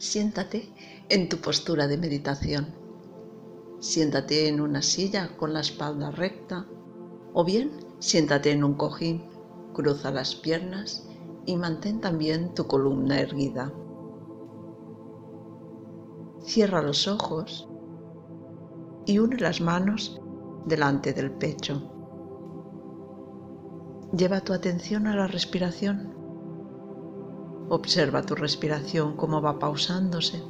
Siéntate en tu postura de meditación. Siéntate en una silla con la espalda recta o bien siéntate en un cojín, cruza las piernas y mantén también tu columna erguida. Cierra los ojos y une las manos delante del pecho. Lleva tu atención a la respiración. Observa tu respiración cómo va pausándose.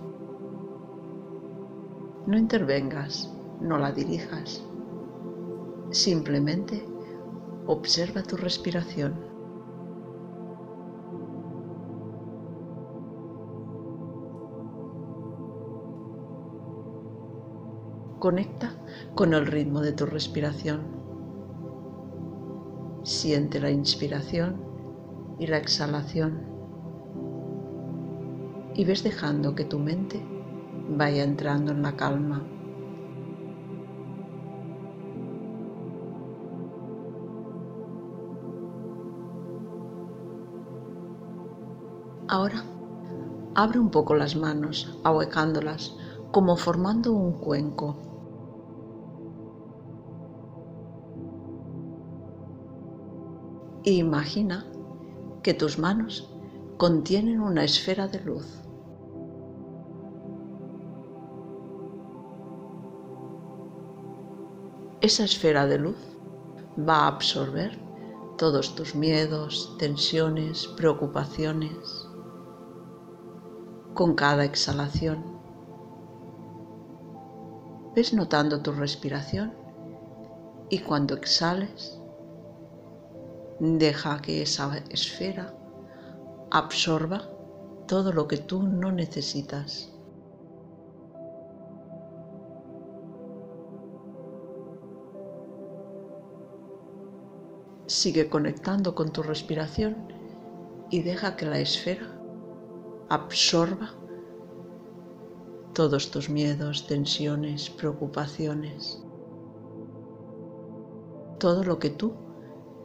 No intervengas, no la dirijas. Simplemente observa tu respiración. Conecta con el ritmo de tu respiración. Siente la inspiración y la exhalación. Y ves dejando que tu mente vaya entrando en la calma. Ahora abre un poco las manos, ahuecándolas, como formando un cuenco. Imagina que tus manos contienen una esfera de luz. Esa esfera de luz va a absorber todos tus miedos, tensiones, preocupaciones. Con cada exhalación, ves notando tu respiración y cuando exhales, Deja que esa esfera absorba todo lo que tú no necesitas. Sigue conectando con tu respiración y deja que la esfera absorba todos tus miedos, tensiones, preocupaciones, todo lo que tú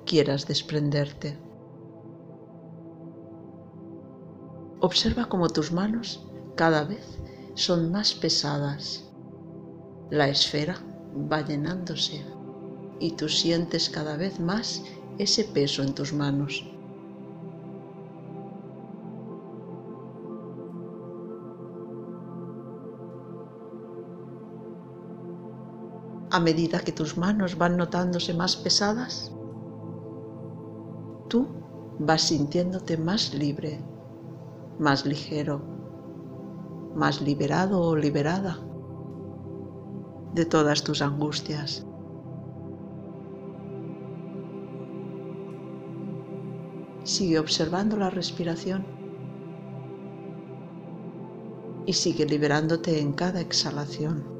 quieras desprenderte. Observa cómo tus manos cada vez son más pesadas. La esfera va llenándose y tú sientes cada vez más ese peso en tus manos. A medida que tus manos van notándose más pesadas, tú vas sintiéndote más libre, más ligero, más liberado o liberada de todas tus angustias. Sigue observando la respiración y sigue liberándote en cada exhalación.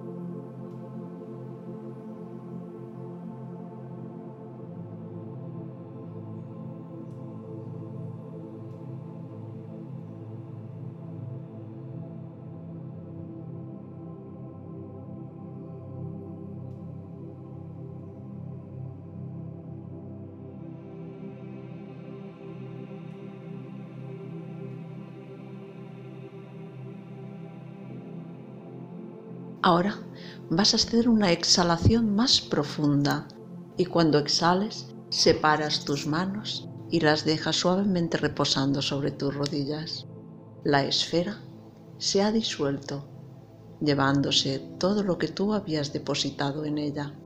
Ahora vas a hacer una exhalación más profunda y cuando exhales separas tus manos y las dejas suavemente reposando sobre tus rodillas. La esfera se ha disuelto, llevándose todo lo que tú habías depositado en ella.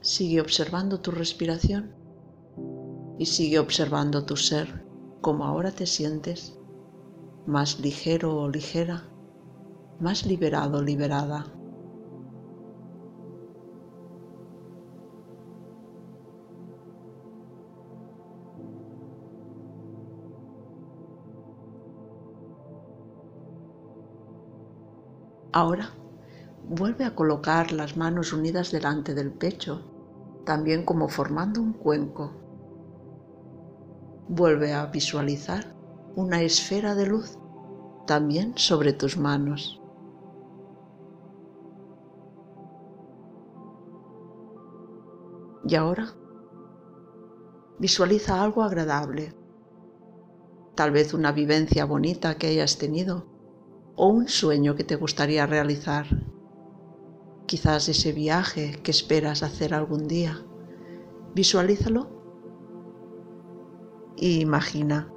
Sigue observando tu respiración y sigue observando tu ser, como ahora te sientes, más ligero o ligera más liberado, liberada. Ahora vuelve a colocar las manos unidas delante del pecho, también como formando un cuenco. Vuelve a visualizar una esfera de luz también sobre tus manos. Y ahora visualiza algo agradable, tal vez una vivencia bonita que hayas tenido o un sueño que te gustaría realizar. Quizás ese viaje que esperas hacer algún día. Visualízalo e imagina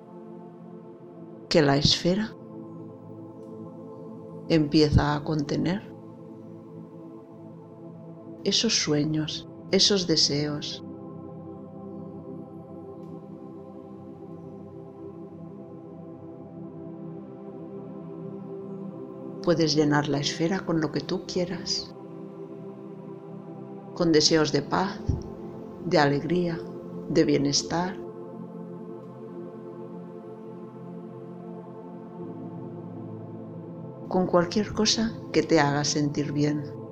que la esfera empieza a contener esos sueños, esos deseos. Puedes llenar la esfera con lo que tú quieras, con deseos de paz, de alegría, de bienestar, con cualquier cosa que te haga sentir bien.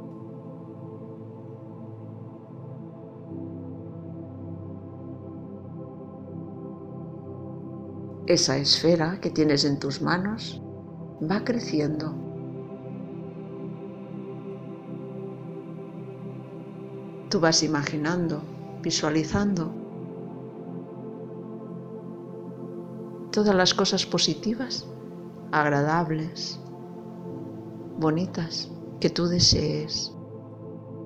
Esa esfera que tienes en tus manos va creciendo. Tú vas imaginando, visualizando todas las cosas positivas, agradables, bonitas que tú desees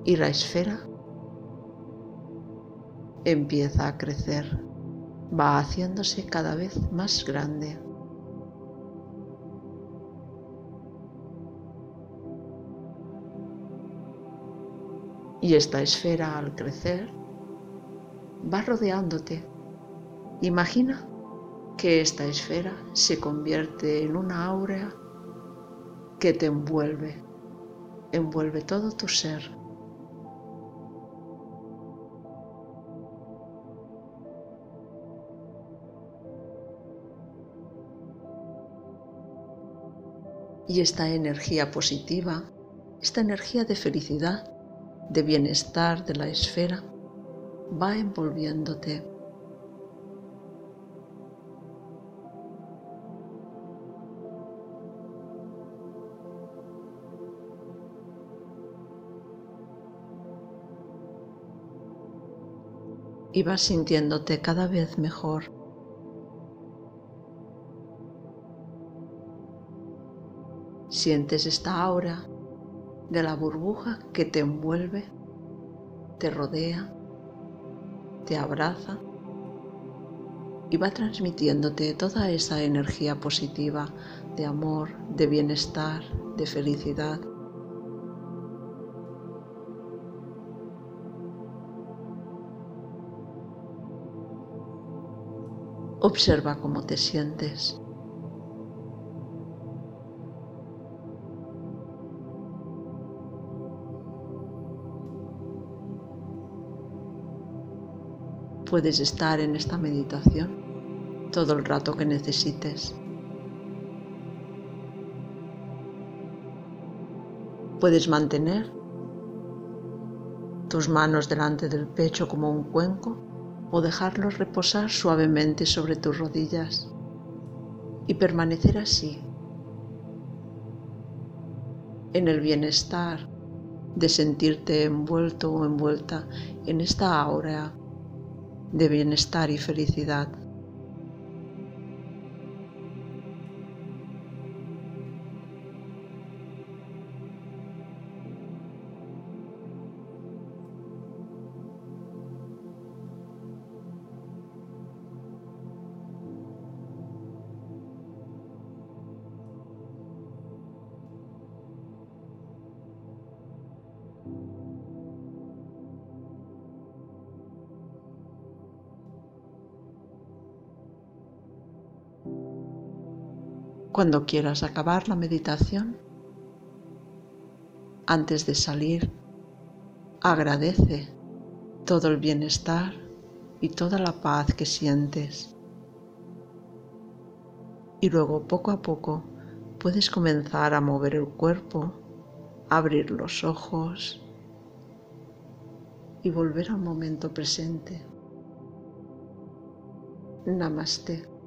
y la esfera empieza a crecer, va haciéndose cada vez más grande. Y esta esfera al crecer va rodeándote. Imagina que esta esfera se convierte en una áurea que te envuelve, envuelve todo tu ser. Y esta energía positiva, esta energía de felicidad, de bienestar de la esfera, va envolviéndote y vas sintiéndote cada vez mejor. Sientes esta aura de la burbuja que te envuelve, te rodea, te abraza y va transmitiéndote toda esa energía positiva de amor, de bienestar, de felicidad. Observa cómo te sientes. Puedes estar en esta meditación todo el rato que necesites. Puedes mantener tus manos delante del pecho como un cuenco o dejarlos reposar suavemente sobre tus rodillas y permanecer así, en el bienestar de sentirte envuelto o envuelta en esta aura de bienestar y felicidad. Cuando quieras acabar la meditación, antes de salir, agradece todo el bienestar y toda la paz que sientes. Y luego poco a poco puedes comenzar a mover el cuerpo, abrir los ojos y volver al momento presente. Namaste.